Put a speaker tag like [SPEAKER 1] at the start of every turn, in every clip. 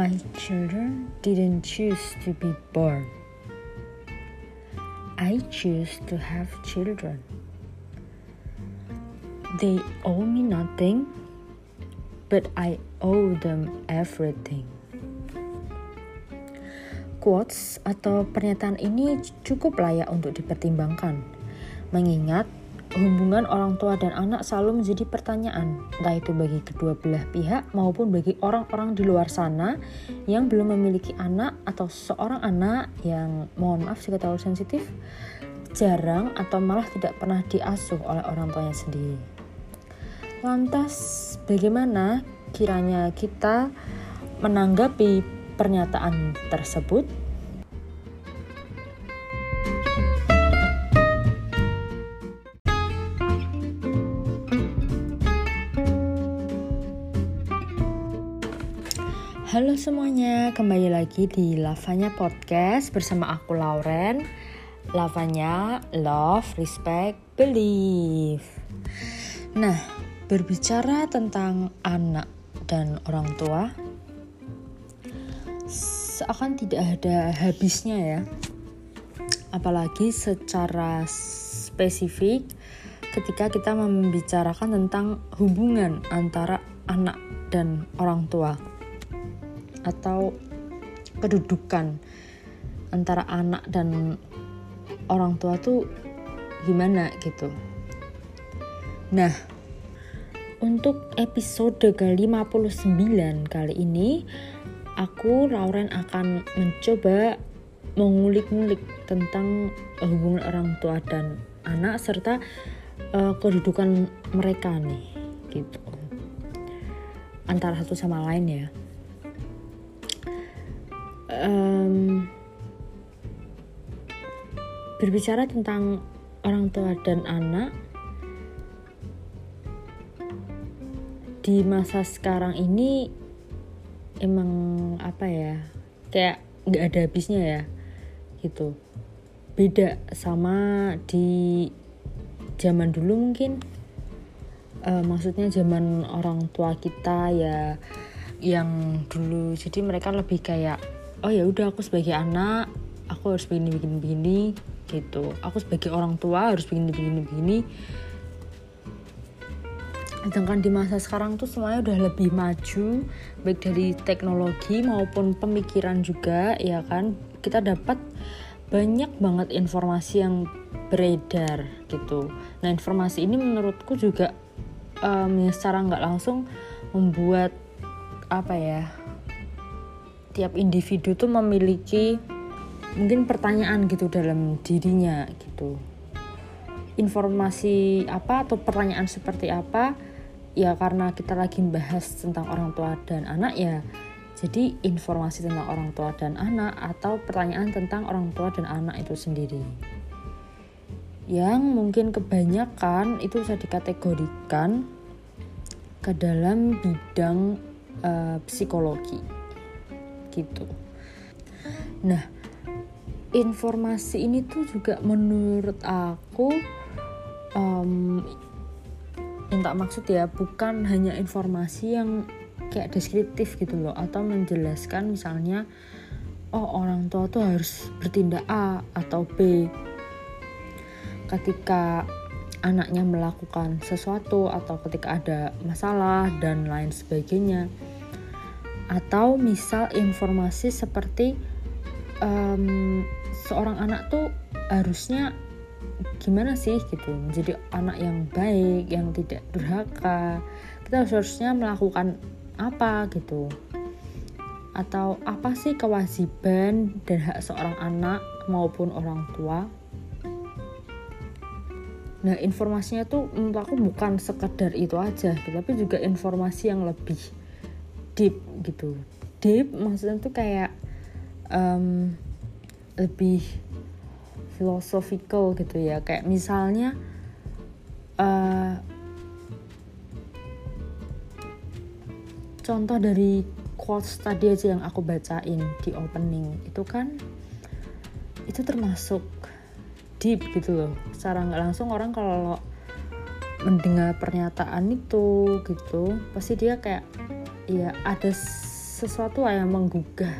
[SPEAKER 1] My children didn't choose to be born. I choose to have children. They owe me nothing, but I owe them everything. Quotes atau pernyataan ini cukup layak untuk dipertimbangkan, mengingat Hubungan orang tua dan anak selalu menjadi pertanyaan, entah itu bagi kedua belah pihak maupun bagi orang-orang di luar sana yang belum memiliki anak atau seorang anak yang mohon maaf jika terlalu sensitif, jarang atau malah tidak pernah diasuh oleh orang tuanya sendiri. Lantas, bagaimana kiranya kita menanggapi pernyataan tersebut? Halo semuanya, kembali lagi di Lavanya Podcast bersama aku Lauren. Lavanya Love, Respect, Believe. Nah, berbicara tentang anak dan orang tua, seakan tidak ada habisnya ya. Apalagi secara spesifik ketika kita membicarakan tentang hubungan antara anak dan orang tua atau kedudukan antara anak dan orang tua tuh gimana gitu. Nah, untuk episode ke-59 kali ini aku Lauren akan mencoba mengulik-ngulik tentang hubungan orang tua dan anak serta uh, kedudukan mereka nih gitu antara satu sama lain ya um, berbicara tentang orang tua dan anak di masa sekarang ini emang apa ya kayak nggak ada habisnya ya gitu. Beda sama di zaman dulu mungkin. Uh, maksudnya zaman orang tua kita ya yang dulu. Jadi mereka lebih kayak oh ya udah aku sebagai anak aku harus begini begini begini gitu. Aku sebagai orang tua harus begini begini begini. Sedangkan di masa sekarang tuh semuanya udah lebih maju baik dari teknologi maupun pemikiran juga ya kan? Kita dapat banyak banget informasi yang beredar gitu. Nah informasi ini menurutku juga um, secara nggak langsung membuat apa ya tiap individu tuh memiliki mungkin pertanyaan gitu dalam dirinya gitu. Informasi apa atau pertanyaan seperti apa? Ya karena kita lagi membahas tentang orang tua dan anak ya jadi informasi tentang orang tua dan anak atau pertanyaan tentang orang tua dan anak itu sendiri. Yang mungkin kebanyakan itu bisa dikategorikan ke dalam bidang uh, psikologi gitu. Nah, informasi ini tuh juga menurut aku um, yang tak maksud ya bukan hanya informasi yang kayak deskriptif gitu loh atau menjelaskan misalnya oh orang tua tuh harus bertindak A atau B ketika anaknya melakukan sesuatu atau ketika ada masalah dan lain sebagainya atau misal informasi seperti um, seorang anak tuh harusnya gimana sih gitu menjadi anak yang baik yang tidak durhaka. Kita harusnya melakukan apa gitu? Atau apa sih kewajiban dan hak seorang anak maupun orang tua? Nah informasinya tuh menurut aku bukan sekedar itu aja gitu, tapi juga informasi yang lebih deep gitu. Deep maksudnya tuh kayak um, lebih philosophical gitu ya. Kayak misalnya uh, contoh dari quotes tadi aja yang aku bacain di opening. Itu kan itu termasuk deep gitu loh. Secara nggak langsung orang kalau mendengar pernyataan itu gitu pasti dia kayak ya ada sesuatu yang menggugah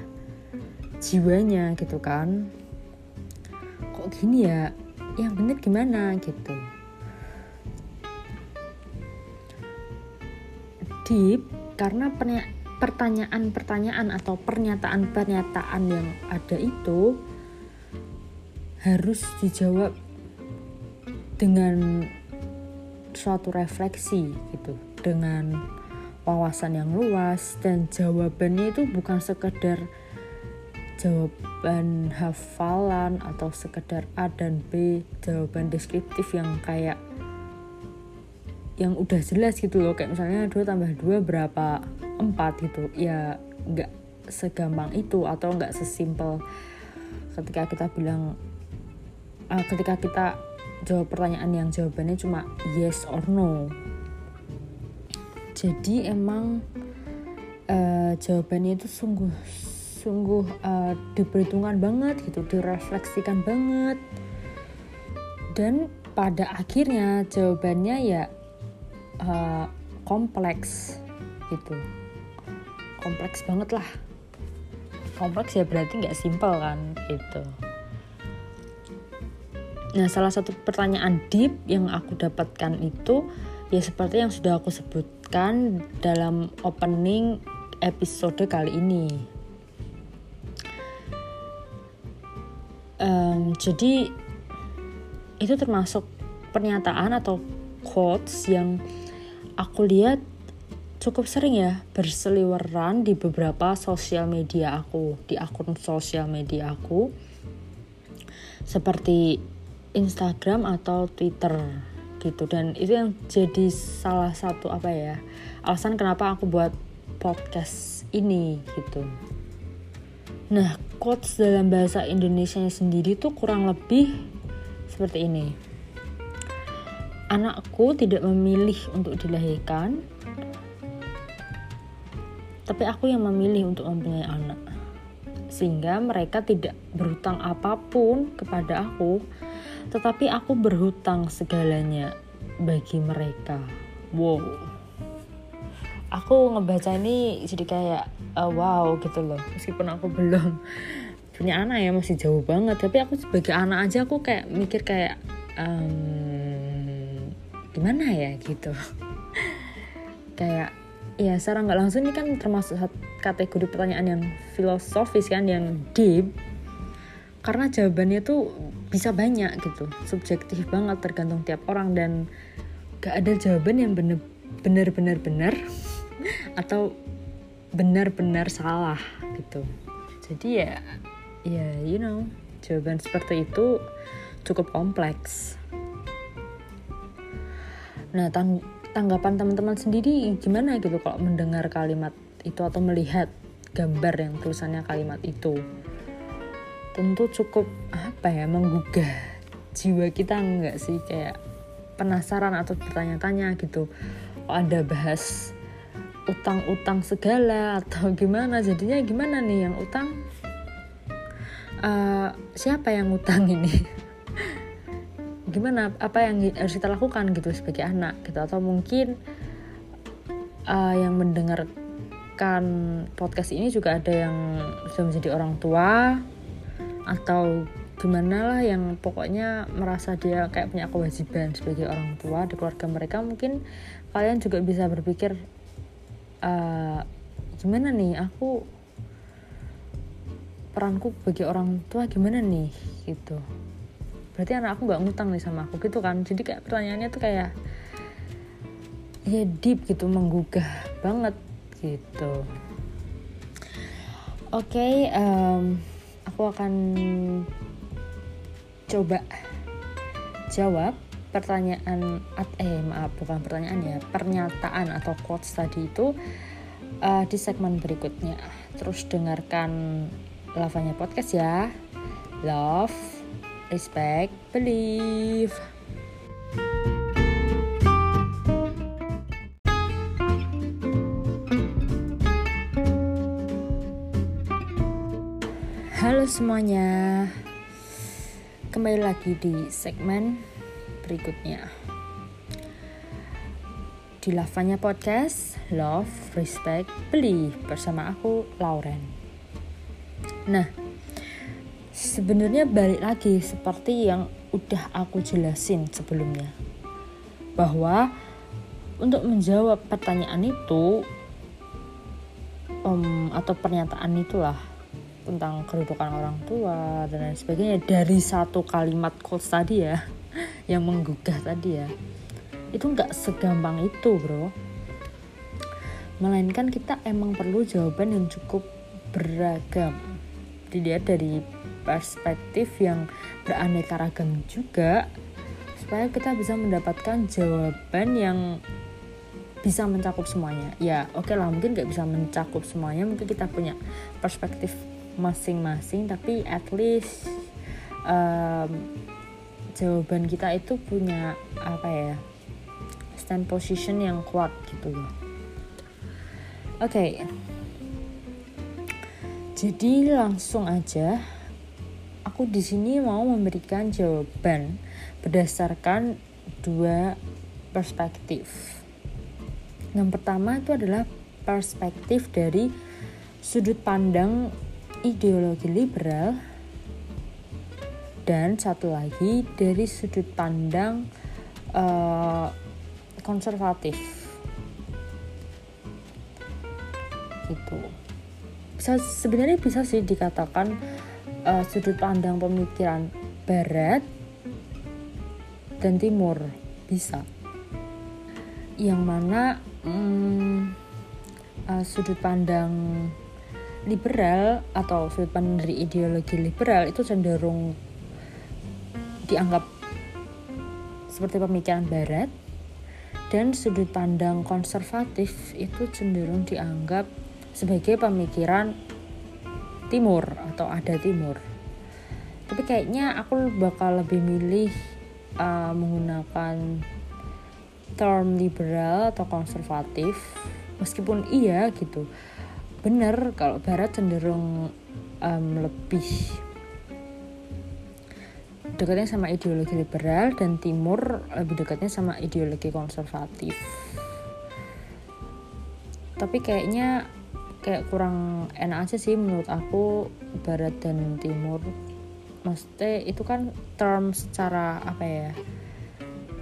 [SPEAKER 1] jiwanya gitu kan. Kok gini ya? Yang bener gimana gitu? Deep karena pertanyaan-pertanyaan atau pernyataan-pernyataan yang ada itu harus dijawab dengan suatu refleksi gitu. Dengan wawasan yang luas dan jawabannya itu bukan sekedar jawaban hafalan atau sekedar A dan B jawaban deskriptif yang kayak yang udah jelas gitu loh. Kayak misalnya 2 tambah 2 berapa? 4 gitu. Ya nggak segampang itu atau nggak sesimpel ketika kita bilang uh, ketika kita jawab pertanyaan yang jawabannya cuma yes or no jadi emang uh, jawabannya itu sungguh sungguh uh, diperhitungkan banget gitu direfleksikan banget. Dan pada akhirnya jawabannya ya uh, kompleks gitu. Kompleks banget lah. Kompleks ya berarti nggak simpel kan gitu. Nah salah satu pertanyaan deep yang aku dapatkan itu ya seperti yang sudah aku sebutkan dalam opening episode kali ini. Um, jadi itu termasuk pernyataan atau quotes yang aku lihat cukup sering ya berseliweran di beberapa sosial media aku, di akun sosial media aku seperti Instagram atau Twitter gitu dan itu yang jadi salah satu apa ya alasan kenapa aku buat podcast ini gitu. Nah, quotes dalam bahasa Indonesia sendiri tuh kurang lebih seperti ini anakku tidak memilih untuk dilahirkan, tapi aku yang memilih untuk mempunyai anak. Sehingga mereka tidak berhutang apa pun kepada aku, tetapi aku berhutang segalanya bagi mereka. Wow. Aku ngebaca ini jadi kayak uh, wow gitu loh. Meskipun aku belum punya anak ya masih jauh banget, tapi aku sebagai anak aja aku kayak mikir kayak um, gimana ya gitu kayak ya secara nggak langsung ini kan termasuk kategori pertanyaan yang filosofis kan yang deep karena jawabannya tuh bisa banyak gitu. Subjektif banget tergantung tiap orang dan gak ada jawaban yang bener bener bener bener atau benar-benar salah gitu. Jadi ya ya you know jawaban seperti itu cukup kompleks. Nah, tang tanggapan teman-teman sendiri gimana gitu kalau mendengar kalimat itu atau melihat gambar yang tulisannya kalimat itu? Tentu cukup apa ya menggugah jiwa kita enggak sih? Kayak penasaran atau bertanya-tanya gitu. Oh, ada bahas utang-utang segala atau gimana? Jadinya gimana nih yang utang? Uh, siapa yang utang ini? Gimana? Apa yang harus kita lakukan gitu sebagai anak gitu? Atau mungkin uh, yang mendengarkan podcast ini juga ada yang sudah menjadi orang tua atau gimana lah yang pokoknya merasa dia kayak punya kewajiban sebagai orang tua di keluarga mereka mungkin kalian juga bisa berpikir uh, gimana nih? Aku peranku bagi orang tua gimana nih? Gitu. Berarti anak aku nggak ngutang nih sama aku gitu kan? Jadi kayak pertanyaannya tuh kayak ya deep gitu menggugah banget gitu. Oke okay, um, aku akan coba jawab pertanyaan eh maaf bukan pertanyaan ya pernyataan atau quotes tadi itu uh, di segmen berikutnya terus dengarkan lavanya podcast ya love respect, believe. Halo semuanya, kembali lagi di segmen berikutnya. di Lavanya Podcast Love, Respect, Believe bersama aku Lauren. Nah, sebenarnya balik lagi seperti yang udah aku jelasin sebelumnya bahwa untuk menjawab pertanyaan itu um, atau pernyataan itulah tentang kedudukan orang tua dan lain sebagainya. Dari satu kalimat quotes tadi ya yang menggugah tadi ya itu nggak segampang itu bro. Melainkan kita emang perlu jawaban yang cukup beragam. Dilihat dari perspektif yang beraneka ragam juga supaya kita bisa mendapatkan jawaban yang bisa mencakup semuanya. Ya oke okay lah mungkin nggak bisa mencakup semuanya mungkin kita punya perspektif masing-masing tapi at least um, jawaban kita itu punya apa ya stand position yang kuat gitu loh. Oke. Okay. Jadi langsung aja aku di sini mau memberikan jawaban berdasarkan dua perspektif. Yang pertama itu adalah perspektif dari sudut pandang ideologi liberal. Dan satu lagi dari sudut pandang uh, konservatif. Gitu bisa sebenarnya bisa sih dikatakan uh, sudut pandang pemikiran barat dan timur. Bisa. Yang mana hmm, uh, sudut pandang liberal atau sudut pandang dari ideologi liberal itu cenderung dianggap seperti pemikiran barat dan sudut pandang konservatif itu cenderung dianggap sebagai pemikiran timur atau ada timur. Tapi kayaknya aku bakal lebih milih uh, menggunakan term liberal atau konservatif meskipun iya gitu bener kalau barat cenderung um, lebih dekatnya sama ideologi liberal dan timur lebih dekatnya sama ideologi konservatif. Tapi kayaknya kayak kurang enak aja sih menurut aku barat dan timur. Maksudnya itu kan term secara apa ya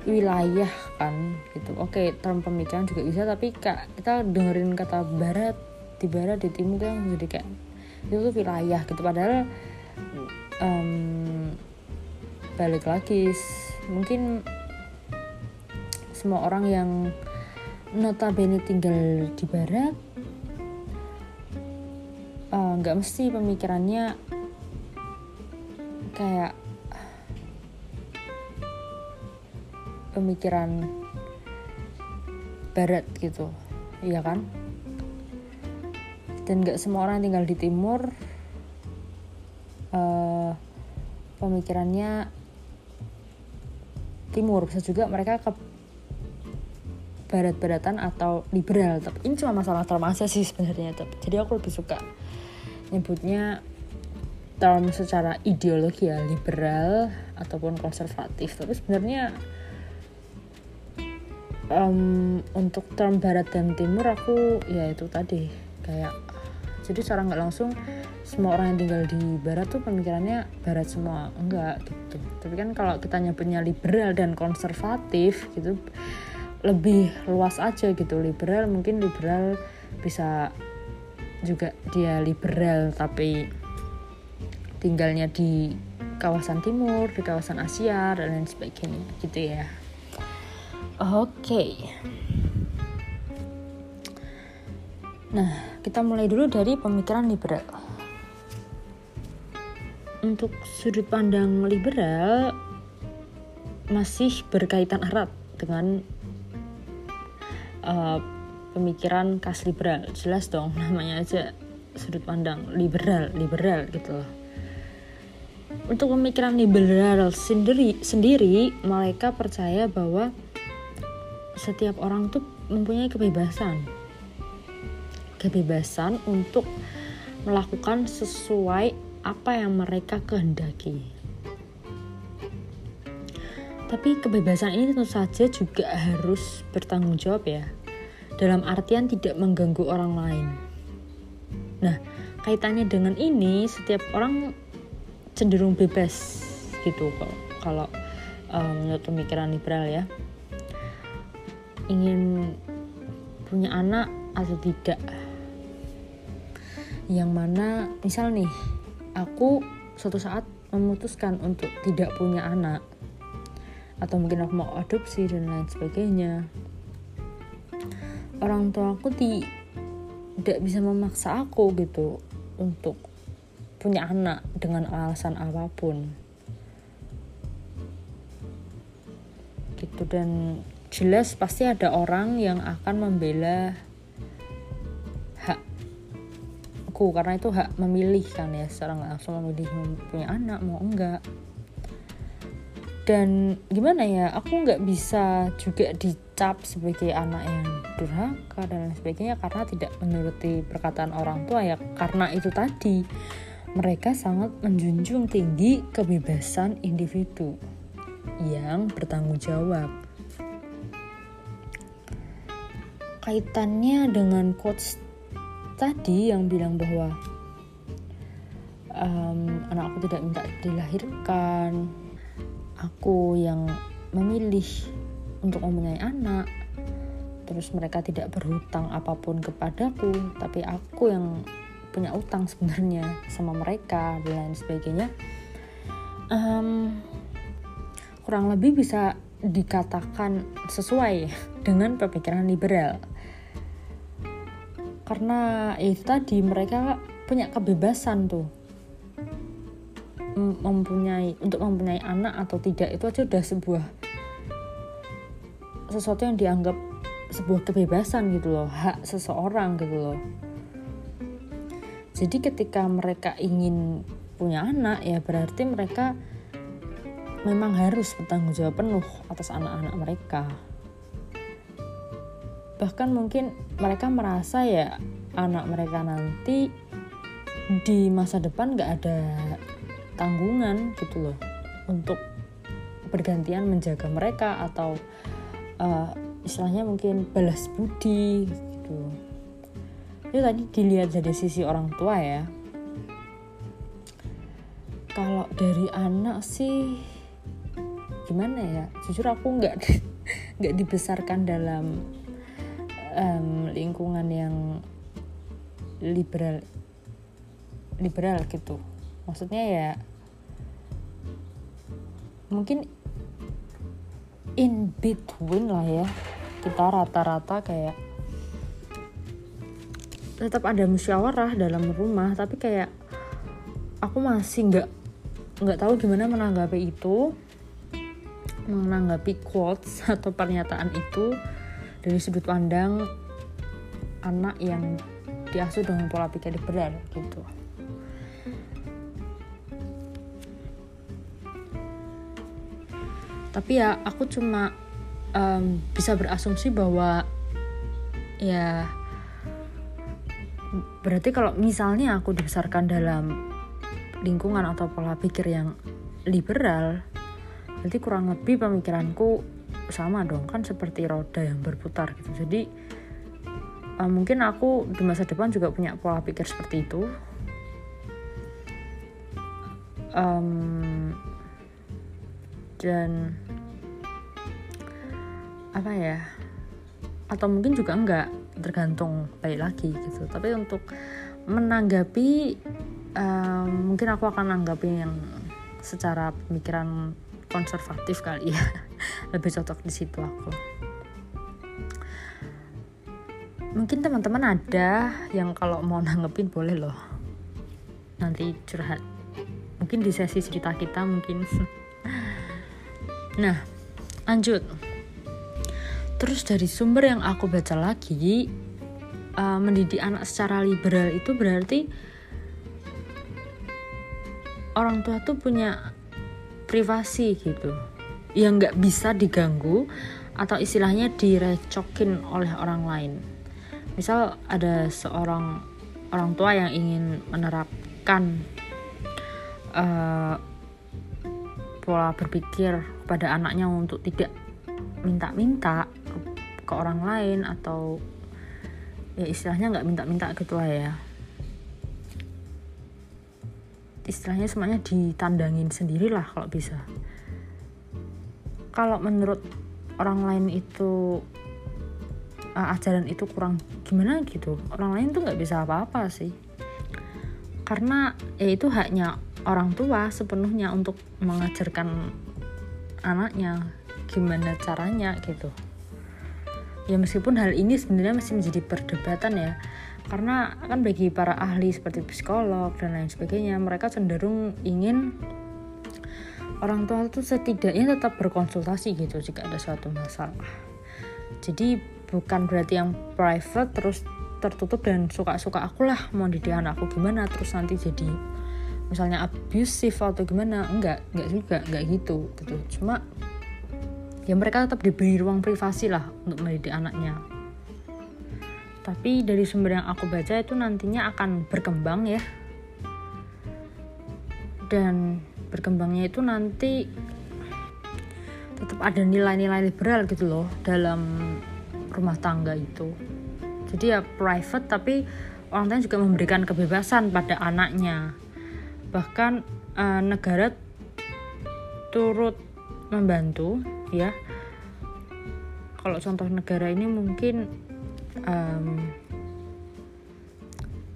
[SPEAKER 1] wilayah kan gitu. Oke term pemikiran juga bisa tapi kak kita dengerin kata barat di barat di timur kan jadi kayak itu tuh wilayah gitu. Padahal um, balik lagi mungkin semua orang yang notabene tinggal di barat eh, nggak uh, mesti pemikirannya kayak pemikiran barat gitu. Iya kan dan nggak semua orang tinggal di timur uh, pemikirannya timur. Bisa juga mereka ke barat-baratan atau liberal. Tapi ini cuma masalah term aja sih sebenarnya. Jadi aku lebih suka nyebutnya term secara ideologi ya liberal ataupun konservatif. Tapi sebenarnya um, untuk term barat dan timur aku ya itu tadi kayak jadi secara nggak langsung semua orang yang tinggal di barat tuh pemikirannya barat semua. Enggak gitu. Tapi kan kalau kita nyebutnya liberal dan konservatif gitu lebih luas aja gitu. Liberal mungkin liberal bisa juga dia liberal tapi tinggalnya di kawasan timur di kawasan Asia dan lain sebagainya. Gitu ya. Oke. okay. Nah kita mulai dulu dari pemikiran liberal. Untuk sudut pandang liberal masih berkaitan erat dengan uh, pemikiran khas liberal. Jelas dong namanya aja sudut pandang liberal, liberal gitu loh. Untuk pemikiran liberal sendiri, sendiri mereka percaya bahwa setiap orang tuh mempunyai kebebasan kebebasan untuk melakukan sesuai apa yang mereka kehendaki. Tapi kebebasan ini tentu saja juga harus bertanggung jawab ya. Dalam artian tidak mengganggu orang lain. Nah, kaitannya dengan ini setiap orang cenderung bebas gitu kok kalau um, menurut pemikiran liberal ya. Ingin punya anak atau tidak. Yang mana misal nih, aku suatu saat memutuskan untuk tidak punya anak. Atau mungkin aku mau adopsi dan lain sebagainya. Orang tua aku tidak bisa memaksa aku gitu untuk punya anak dengan alasan apa pun. Gitu dan jelas pasti ada orang yang akan membela hakku karena itu hak memilih kan ya secara langsung memilih punya anak mau enggak. Dan gimana ya aku nggak bisa juga dicap sebagai anak yang durhaka dan lain sebagainya karena tidak menuruti perkataan orang tua ya. Karena itu tadi mereka sangat menjunjung tinggi kebebasan individu yang bertanggung jawab. Kaitannya dengan quotes tadi yang bilang bahwa um, anak aku tidak minta dilahirkan. Aku yang memilih untuk mempunyai anak. Terus mereka tidak berhutang apa pun kepadaku tapi aku yang punya utang sebenarnya sama mereka dan lain sebagainya. Um, kurang lebih bisa dikatakan sesuai dengan pemikiran liberal karena itu tadi mereka punya kebebasan tuh. Mempunyai untuk mempunyai anak atau tidak itu aja udah sebuah sesuatu yang dianggap sebuah kebebasan gitu loh hak seseorang gitu loh. Jadi ketika mereka ingin punya anak ya berarti mereka memang harus bertanggung jawab penuh atas anak-anak mereka bahkan mungkin mereka merasa ya anak mereka nanti di masa depan gak ada tanggungan gitu loh untuk bergantian menjaga mereka atau uh, istilahnya mungkin balas budi gitu. Itu tadi dilihat dari sisi orang tua ya. Kalau dari anak sih gimana ya? Jujur aku nggak nggak dibesarkan dalam um, lingkungan yang liberal liberal gitu. Maksudnya ya mungkin in between lah ya. Kita rata-rata kayak tetap ada musyawarah dalam rumah tapi kayak aku masih nggak nggak tahu gimana menanggapi itu menanggapi quotes atau pernyataan itu dari sudut pandang anak yang diasuh dengan pola pikir liberal gitu. Tapi ya aku cuma um, bisa berasumsi bahwa ya berarti kalau misalnya aku dibesarkan dalam lingkungan atau pola pikir yang liberal berarti kurang lebih pemikiranku sama dong kan seperti roda yang berputar gitu. Jadi um, mungkin aku di masa depan juga punya pola pikir seperti itu. Um, dan apa ya? Atau mungkin juga enggak tergantung baik lagi gitu. Tapi untuk menanggapi um, mungkin aku akan menanggapi yang secara pemikiran konservatif kali ya lebih cocok di situ aku. Mungkin teman-teman ada yang kalau mau nanggepin boleh loh. Nanti curhat. Mungkin di sesi cerita kita mungkin. Nah lanjut. Terus dari sumber yang aku baca lagi, uh, mendidik anak secara liberal itu berarti orang tua tuh punya privasi gitu, yang nggak bisa diganggu atau istilahnya direcokin oleh orang lain. Misal ada seorang orang tua yang ingin menerapkan uh, pola berpikir pada anaknya untuk tidak minta-minta ke, orang lain atau ya istilahnya nggak minta-minta gitu lah ya istilahnya semuanya ditandangin sendirilah kalau bisa kalau menurut orang lain itu uh, ajaran itu kurang gimana gitu? Orang lain tuh nggak bisa apa-apa sih. Karena ya itu haknya orang tua sepenuhnya untuk mengajarkan anaknya gimana caranya gitu. Ya meskipun hal ini sebenarnya masih menjadi perdebatan ya. Karena kan bagi para ahli seperti psikolog dan lain sebagainya mereka cenderung ingin orang tua itu setidaknya tetap berkonsultasi gitu jika ada suatu masalah. Jadi bukan berarti yang private terus tertutup dan suka-suka aku lah mau didik anakku gimana terus nanti jadi misalnya abusive atau gimana enggak enggak juga enggak gitu gitu. Cuma ya mereka tetap diberi ruang privasi lah untuk mendidik anaknya. Tapi dari sumber yang aku baca itu nantinya akan berkembang ya. Dan berkembangnya itu nanti tetap ada nilai-nilai liberal gitu loh dalam rumah tangga itu. Jadi ya private tapi orang tua juga memberikan kebebasan pada anaknya. Bahkan uh, negara turut membantu ya. Kalau contoh negara ini mungkin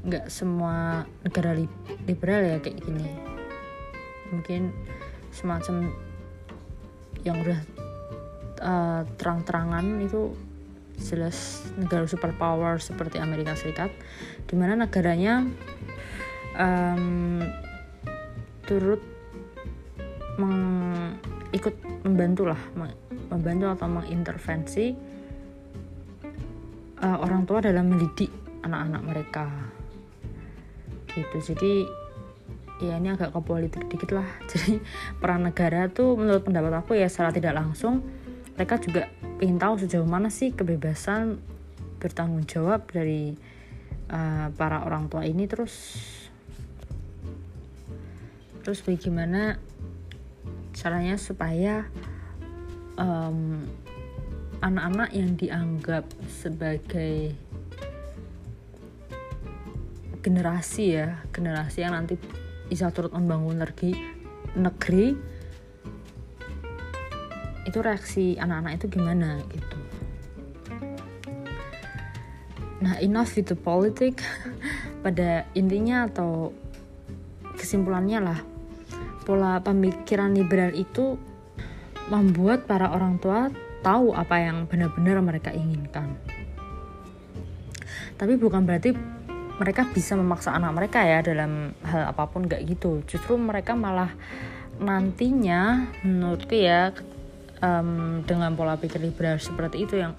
[SPEAKER 1] nggak semua negara li liberal ya kayak gini mungkin semacam yang udah uh, terang-terangan itu jelas negara superpower seperti Amerika Serikat di mana negaranya um, turut meng ikut membantu lah membantu atau mengintervensi uh, orang tua dalam mendidik anak-anak mereka. Gitu. Jadi ya ini agak ke politik dikit lah. Jadi peran negara tuh menurut pendapat aku ya secara tidak langsung mereka juga ingin tahu sejauh mana sih kebebasan bertanggung jawab dari uh, para orang tua ini. Terus terus bagaimana caranya supaya anak anak-anak yang dianggap sebagai generasi ya generasi yang nanti bisa turut membangun negeri negeri itu reaksi anak-anak itu gimana gitu nah enough with politik pada intinya atau kesimpulannya lah pola pemikiran liberal itu membuat para orang tua tahu apa yang benar-benar mereka inginkan. Tapi bukan berarti mereka bisa memaksa anak mereka ya dalam hal apa pun gak gitu. Justru mereka malah nantinya menurutku ya um, dengan pola pikir liberal seperti itu yang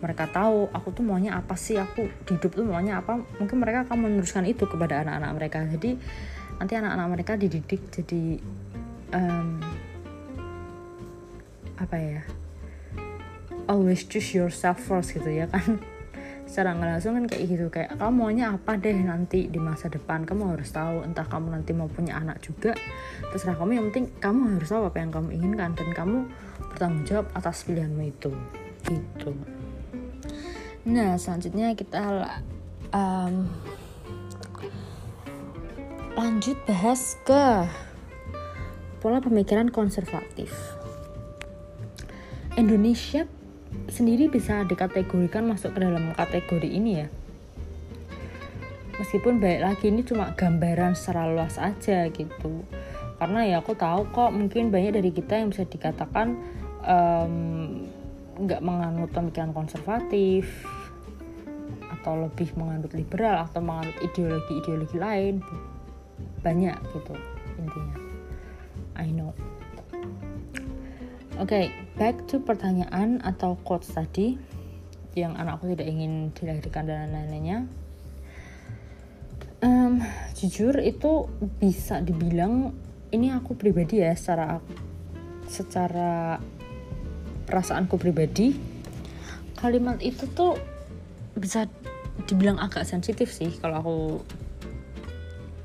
[SPEAKER 1] mereka tahu aku tuh maunya apa sih? Aku hidup tuh maunya apa? Mungkin mereka akan meneruskan itu kepada anak-anak mereka. Jadi nanti anak-anak mereka dididik jadi um, apa ya? Always choose yourself first gitu ya kan secara nggak langsung kan kayak gitu. Kayak kamu maunya apa deh nanti di masa depan? Kamu harus tahu entah kamu nanti mau punya anak juga. Terserah kamu yang penting kamu harus tahu apa yang kamu inginkan dan kamu bertanggung jawab atas pilihanmu itu. Gitu. Nah selanjutnya kita um, lanjut bahas ke pola pemikiran konservatif. Indonesia sendiri bisa dikategorikan masuk ke dalam kategori ini ya. Meskipun baik lagi ini cuma gambaran secara luas aja gitu. Karena ya aku tahu kok mungkin banyak dari kita yang bisa dikatakan nggak um, menganut pemikiran konservatif atau lebih menganut liberal atau menganut ideologi-ideologi lain banyak gitu intinya I know Oke, okay, back to pertanyaan atau quotes tadi yang anakku tidak ingin dilahirkan dan lain-lainnya. Um, jujur itu bisa dibilang ini aku pribadi ya secara secara perasaanku pribadi kalimat itu tuh bisa dibilang agak sensitif sih kalau aku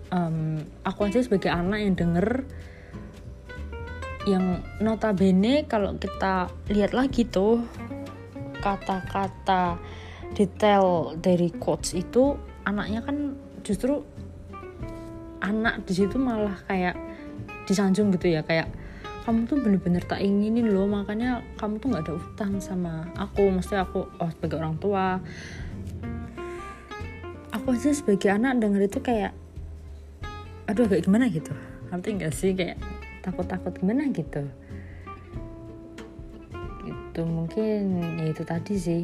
[SPEAKER 1] um, aku aja sebagai anak yang denger yang notabene kalau kita lihat lagi tuh kata-kata detail dari quotes itu anaknya kan justru anak di situ malah kayak disanjung gitu ya kayak kamu tuh bener-bener tak inginin loh makanya kamu tuh nggak ada utang sama aku maksudnya aku oh sebagai orang tua. Aku aja sebagai anak denger itu kayak aduh kayak gimana gitu? Ngerti gak sih? Kayak takut-takut gimana gitu. Itu mungkin ya itu tadi sih.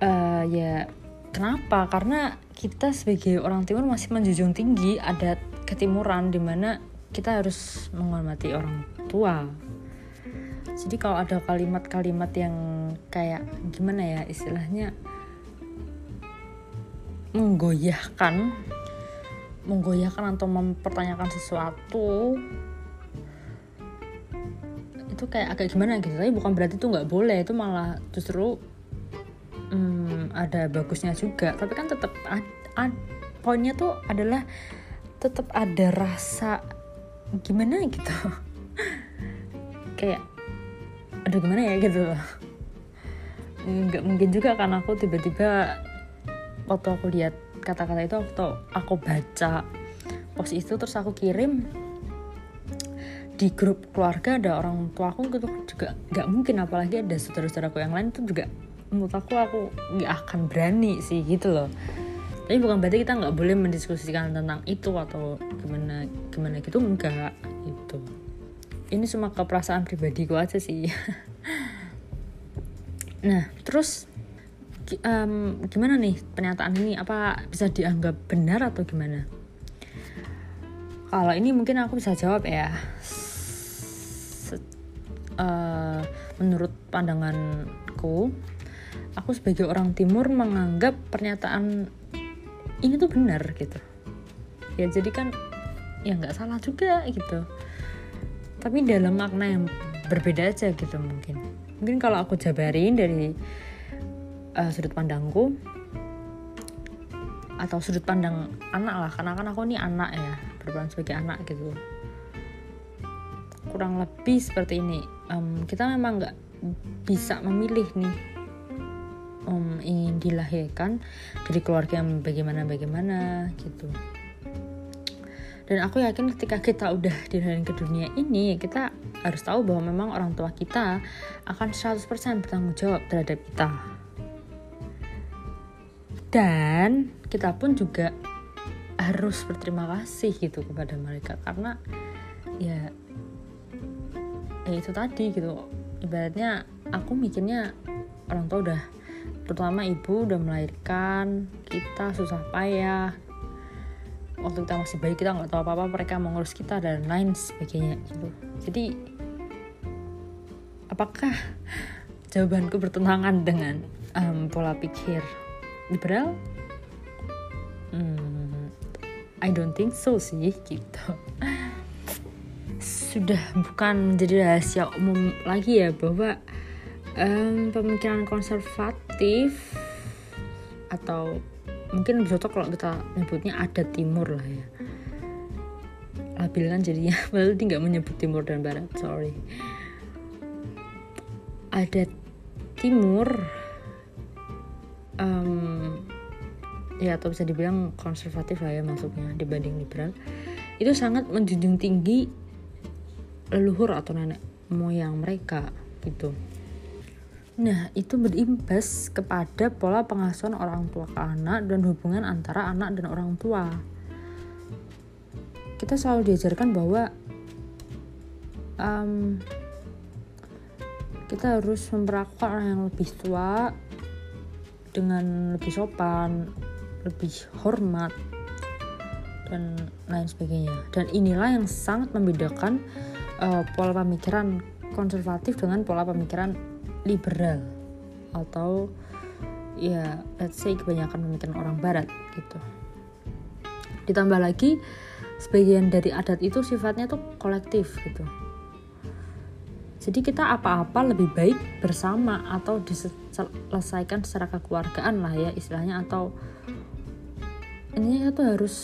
[SPEAKER 1] Uh, ya kenapa? Karena kita sebagai orang timur masih menjunjung tinggi adat ketimuran di mana kita harus menghormati orang tua. Jadi kalau ada kalimat-kalimat yang kayak gimana ya istilahnya menggoyahkan menggoyahkan atau mempertanyakan sesuatu itu kayak agak gimana gitu. Tapi bukan berarti itu nggak boleh itu malah justru hmm, ada bagusnya juga. Tapi kan tetap poinnya tuh adalah tetap ada rasa gimana gitu. Kayak aduh gimana ya? gitu. Nggak mungkin juga karena aku tiba-tiba waktu aku lihat kata-kata itu waktu aku baca post itu terus aku kirim. Di grup keluarga ada orang tua aku gitu juga nggak mungkin apalagi ada saudara-saudaraku yang lain itu juga menurut aku aku nggak akan berani sih gitu loh. Tapi bukan berarti kita nggak boleh mendiskusikan tentang itu atau gimana gimana gitu enggak gitu. Ini cuma keperasaan pribadiku aja sih. Nah terus um, gimana nih pernyataan ini? Apa bisa dianggap benar atau gimana? Kalau ini mungkin aku bisa jawab ya. Uh, menurut pandanganku aku sebagai orang timur menganggap pernyataan ini tuh benar gitu. Ya jadi kan ya nggak salah juga gitu. Tapi dalam makna yang berbeda aja gitu mungkin. Mungkin kalau aku jabarin dari uh, sudut pandangku atau sudut pandang anak lah karena kan aku ini anak ya berperan sebagai anak gitu. Kurang lebih seperti ini. Um, kita memang nggak bisa memilih nih um, ingin dilahirkan dari keluarga yang bagaimana bagaimana gitu. Dan aku yakin ketika kita udah dilahirkan ke dunia ini kita harus tahu bahwa memang orang tua kita akan 100% bertanggung jawab terhadap kita dan kita pun juga harus berterima kasih gitu kepada mereka karena ya ya itu tadi gitu. Ibaratnya aku mikirnya orang tua udah terutama ibu udah melahirkan kita susah payah. Waktu kita masih bayi kita nggak tahu apa apa mereka mengurus kita dan lain sebagainya gitu. Jadi apakah jawabanku bertentangan dengan um, pola pikir liberal? Hmm, I don't think so sih gitu. Sudah bukan menjadi rahasia umum lagi ya bahwa um, pemikiran konservatif atau mungkin lebih cocok kalau kita nyebutnya ada timur lah ya. Labil kan jadinya padahal dia nggak menyebut timur dan barat sorry. Ada timur um, ya atau bisa dibilang konservatif lah ya masuknya dibanding liberal itu sangat menjunjung tinggi leluhur atau nenek moyang mereka gitu. Nah, itu berimbas kepada pola pengasuhan orang tua ke anak dan hubungan antara anak dan orang tua. Kita selalu diajarkan bahwa um, kita harus memperlakukan orang yang lebih tua dengan lebih sopan, lebih hormat, dan lain sebagainya. Dan inilah yang sangat membedakan uh, pola pemikiran konservatif dengan pola pemikiran liberal atau ya let's say kebanyakan pemikiran orang barat gitu. Ditambah lagi sebagian dari adat itu sifatnya tuh kolektif gitu jadi kita apa-apa lebih baik bersama atau diselesaikan secara kekeluargaan lah ya istilahnya atau ini tuh harus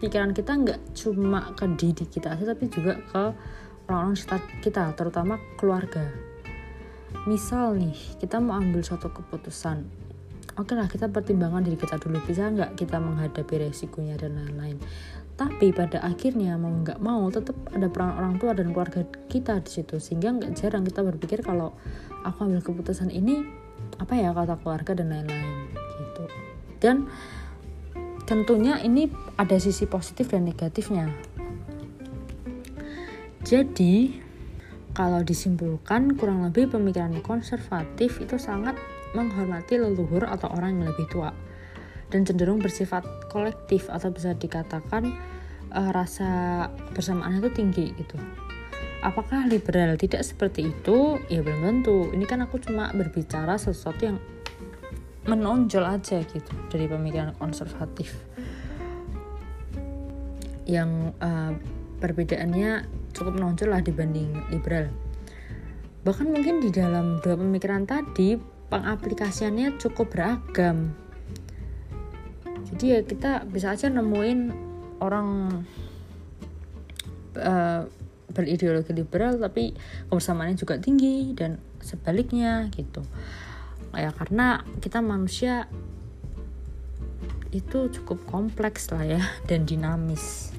[SPEAKER 1] pikiran kita nggak cuma ke diri kita aja tapi juga ke orang-orang sekitar kita terutama keluarga. Misal nih kita mau ambil suatu keputusan. Oke lah kita pertimbangkan diri kita dulu. Bisa nggak kita menghadapi resikonya dan lain-lain tapi pada akhirnya mau nggak mau tetap ada peran orang tua dan keluarga kita di situ. Sehingga nggak jarang kita berpikir kalau aku ambil keputusan ini apa ya kata keluarga dan lain-lain gitu. Dan tentunya ini ada sisi positif dan negatifnya. Jadi, kalau disimpulkan kurang lebih pemikiran konservatif itu sangat menghormati leluhur atau orang yang lebih tua dan cenderung bersifat kolektif atau bisa dikatakan uh, rasa bersamaan itu tinggi gitu. Apakah liberal tidak seperti itu? Ya belum tentu. Ini kan aku cuma berbicara sesuatu yang menonjol aja gitu dari pemikiran konservatif yang uh, perbedaannya cukup menonjol lah dibanding liberal bahkan mungkin di dalam dua pemikiran tadi pengaplikasiannya cukup beragam jadi ya kita bisa aja nemuin orang uh, berideologi liberal tapi kebersamaannya juga tinggi dan sebaliknya gitu. Ya karena kita manusia itu cukup kompleks lah ya dan dinamis.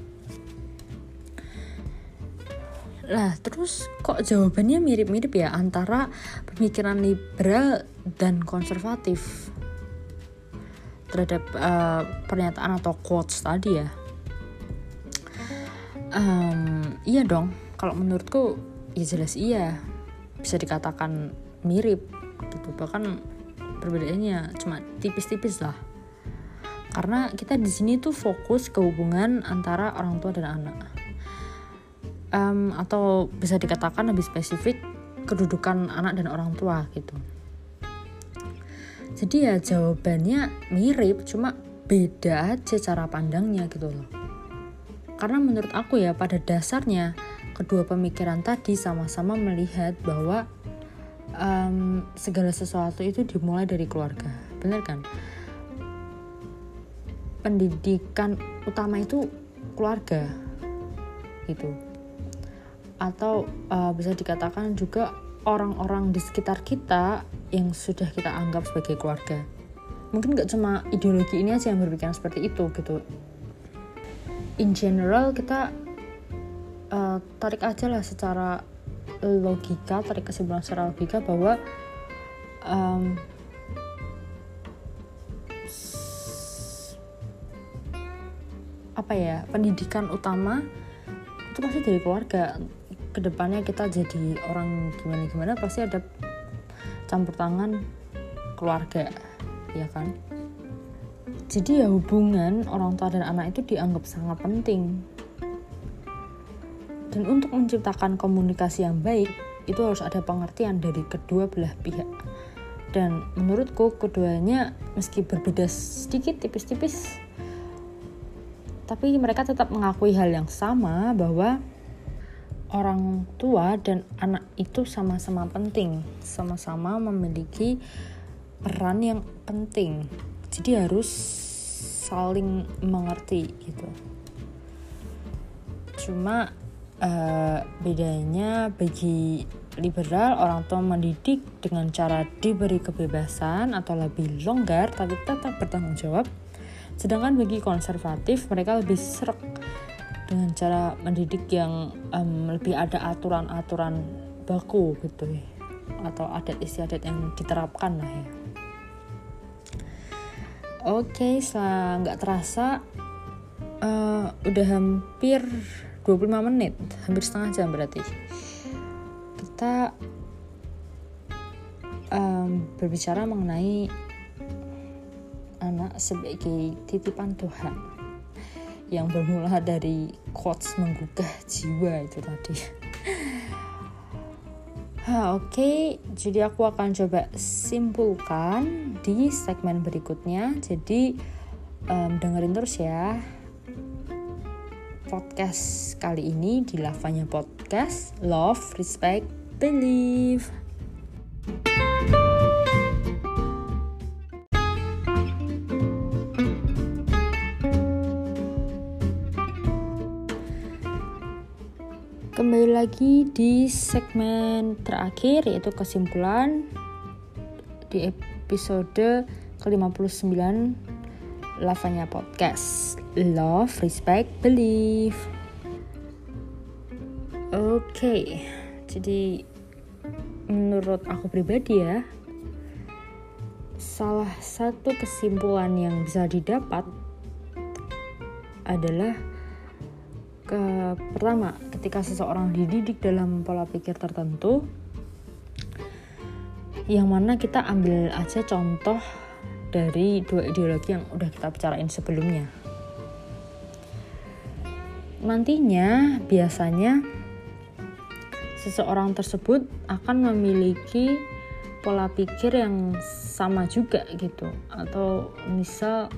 [SPEAKER 1] Lah terus kok jawabannya mirip-mirip ya antara pemikiran liberal dan konservatif terhadap uh, pernyataan atau quotes tadi ya. Um, iya dong. Kalau menurutku ya jelas iya. Bisa dikatakan mirip gitu. Bahkan perbedaannya cuma tipis-tipis lah. Karena kita di sini tuh fokus ke hubungan antara orang tua dan anak. Um, atau bisa dikatakan lebih spesifik kedudukan anak dan orang tua gitu jadi ya jawabannya mirip cuma beda aja cara pandangnya gitu loh. Karena menurut aku ya pada dasarnya kedua pemikiran tadi sama-sama melihat bahwa um, segala sesuatu itu dimulai dari keluarga. Benar kan? Pendidikan utama itu keluarga gitu. Atau uh, bisa dikatakan juga orang-orang di sekitar kita yang sudah kita anggap sebagai keluarga. Mungkin gak cuma ideologi ini aja yang berpikiran seperti itu gitu. In general kita uh, tarik aja lah secara logika tarik kesimpulan secara logika bahwa um, apa ya pendidikan utama itu pasti dari keluarga. Ke depannya kita jadi orang gimana gimana pasti ada campur tangan keluarga ya kan jadi ya hubungan orang tua dan anak itu dianggap sangat penting dan untuk menciptakan komunikasi yang baik, itu harus ada pengertian dari kedua belah pihak. Dan menurutku keduanya meski berbeda sedikit tipis-tipis, tapi mereka tetap mengakui hal yang sama bahwa orang tua dan anak itu sama-sama penting, sama-sama memiliki peran yang penting. Jadi harus saling mengerti gitu. Cuma Uh, bedanya bagi liberal orang tua mendidik dengan cara diberi kebebasan atau lebih longgar tapi tetap bertanggung jawab sedangkan bagi konservatif mereka lebih serak dengan cara mendidik yang um, lebih ada aturan-aturan baku gitu ya. Atau adat istiadat yang diterapkan lah ya. Oke okay, nggak terasa uh, udah hampir 25 menit. Hampir setengah jam berarti. Kita um, berbicara mengenai anak sebagai titipan Tuhan yang bermula dari quotes menggugah jiwa itu tadi Oke, okay. jadi aku akan coba simpulkan di segmen berikutnya. Jadi um, dengerin terus ya podcast kali ini di Lavanya Podcast Love, Respect, Believe. Lagi di segmen terakhir yaitu kesimpulan di episode ke-59 Lavanya Podcast. Love, Respect, Believe. Oke, okay, jadi menurut aku pribadi ya Salah satu kesimpulan yang bisa didapat adalah ke pertama ketika seseorang dididik dalam pola pikir tertentu yang mana kita ambil aja contoh dari dua ideologi yang udah kita bicarain sebelumnya. Nantinya biasanya seseorang tersebut akan memiliki pola pikir yang sama juga gitu atau misal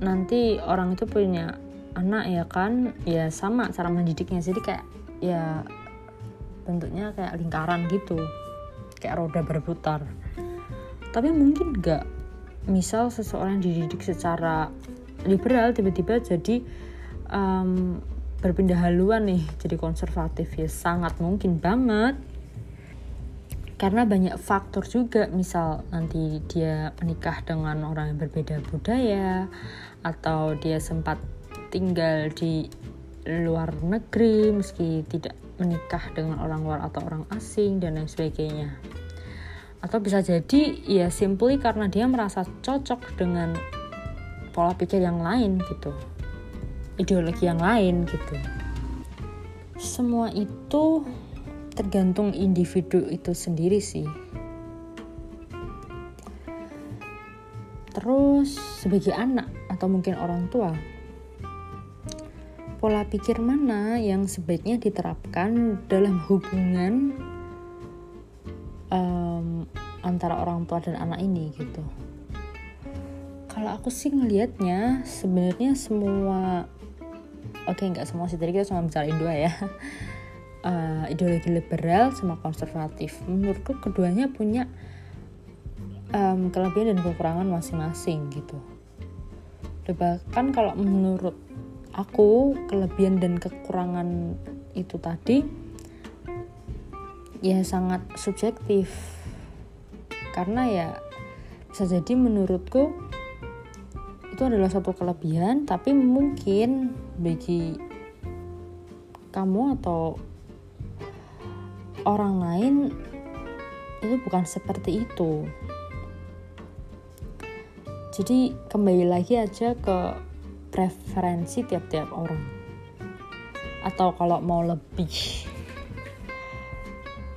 [SPEAKER 1] nanti orang itu punya anak ya kan? Ya sama cara mendidiknya. Jadi kayak ya bentuknya kayak lingkaran gitu. Kayak roda berputar. Tapi mungkin nggak. Misal seseorang dididik secara liberal tiba-tiba jadi um, berpindah haluan nih. Jadi konservatif. Ya sangat mungkin banget. Karena banyak faktor juga. Misal nanti dia menikah dengan orang yang berbeda budaya atau dia sempat tinggal di luar negeri meski tidak menikah dengan orang luar atau orang asing dan lain sebagainya. Atau bisa jadi ya simply karena dia merasa cocok dengan pola pikir yang lain gitu. Ideologi yang lain gitu. Semua itu tergantung individu itu sendiri sih. Terus sebagai anak atau mungkin orang tua pola pikir mana yang sebaiknya diterapkan dalam hubungan um, antara orang tua dan anak ini gitu. Kalau aku sih ngelihatnya sebenarnya semua oke okay, nggak semua sih tadi kita cuma bicarain dua ya. Uh, ideologi liberal sama konservatif. Menurutku keduanya punya um, kelebihan dan kekurangan masing-masing gitu. Bahkan kalau menurut aku kelebihan dan kekurangan itu tadi ya sangat subjektif. Karena ya bisa jadi menurutku itu adalah satu kelebihan tapi mungkin bagi kamu atau orang lain itu bukan seperti itu. Jadi kembali lagi aja ke preferensi tiap-tiap orang? Atau kalau mau lebih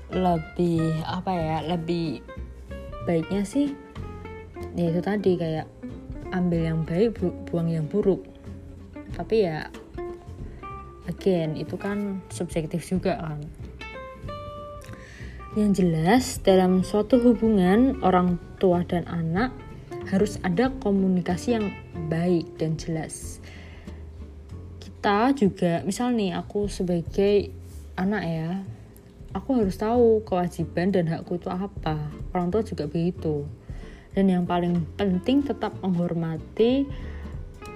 [SPEAKER 1] lebih apa ya lebih baiknya sih ya itu tadi kayak ambil yang baik bu buang yang buruk. Tapi ya again itu kan subjektif juga kan. Yang jelas dalam suatu hubungan orang tua dan anak harus ada komunikasi yang baik dan jelas. Kita juga misal nih aku sebagai anak ya aku harus tahu kewajiban dan hakku itu apa. Orang tua juga begitu. Dan yang paling penting tetap menghormati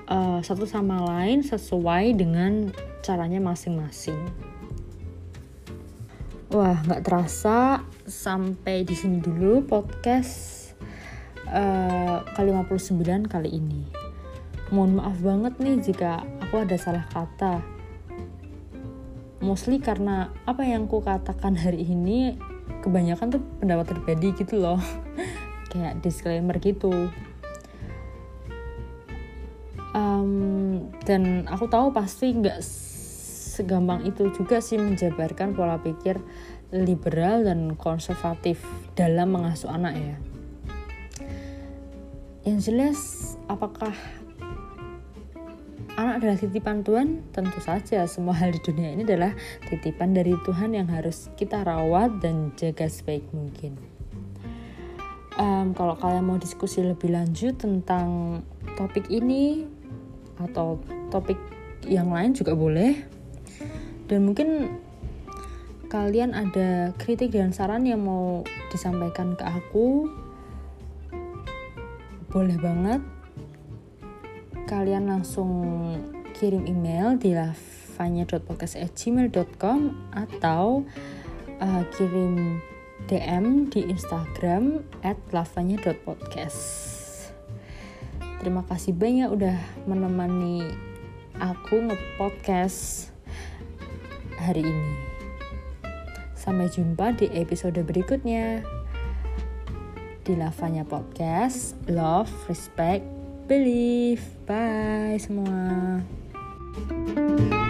[SPEAKER 1] uh, satu sama lain sesuai dengan caranya masing-masing. Wah nggak terasa sampai di sini dulu podcast uh, ke-59 kali ini. Mohon maaf banget nih jika aku ada salah kata. Mostly karena apa yang ku katakan hari ini kebanyakan tuh pendapat pribadi gitu loh. Kayak disclaimer gitu. Um, dan aku tahu pasti nggak segampang itu juga sih menjabarkan pola pikir liberal dan konservatif dalam mengasuh anak ya yang jelas apakah anak adalah titipan Tuhan? Tentu saja semua hal di dunia ini adalah titipan dari Tuhan yang harus kita rawat dan jaga sebaik mungkin. Um, kalau kalian mau diskusi lebih lanjut tentang topik ini atau topik yang lain juga boleh. Dan mungkin kalian ada kritik dan saran yang mau disampaikan ke aku boleh banget kalian langsung kirim email di lavanya.podcast@gmail.com atau uh, kirim DM di Instagram at lavanya.podcast. Terima kasih banyak udah menemani aku nge-podcast hari ini. Sampai jumpa di episode berikutnya di Lavanya Podcast. Love, respect, believe. Bye semua. thank you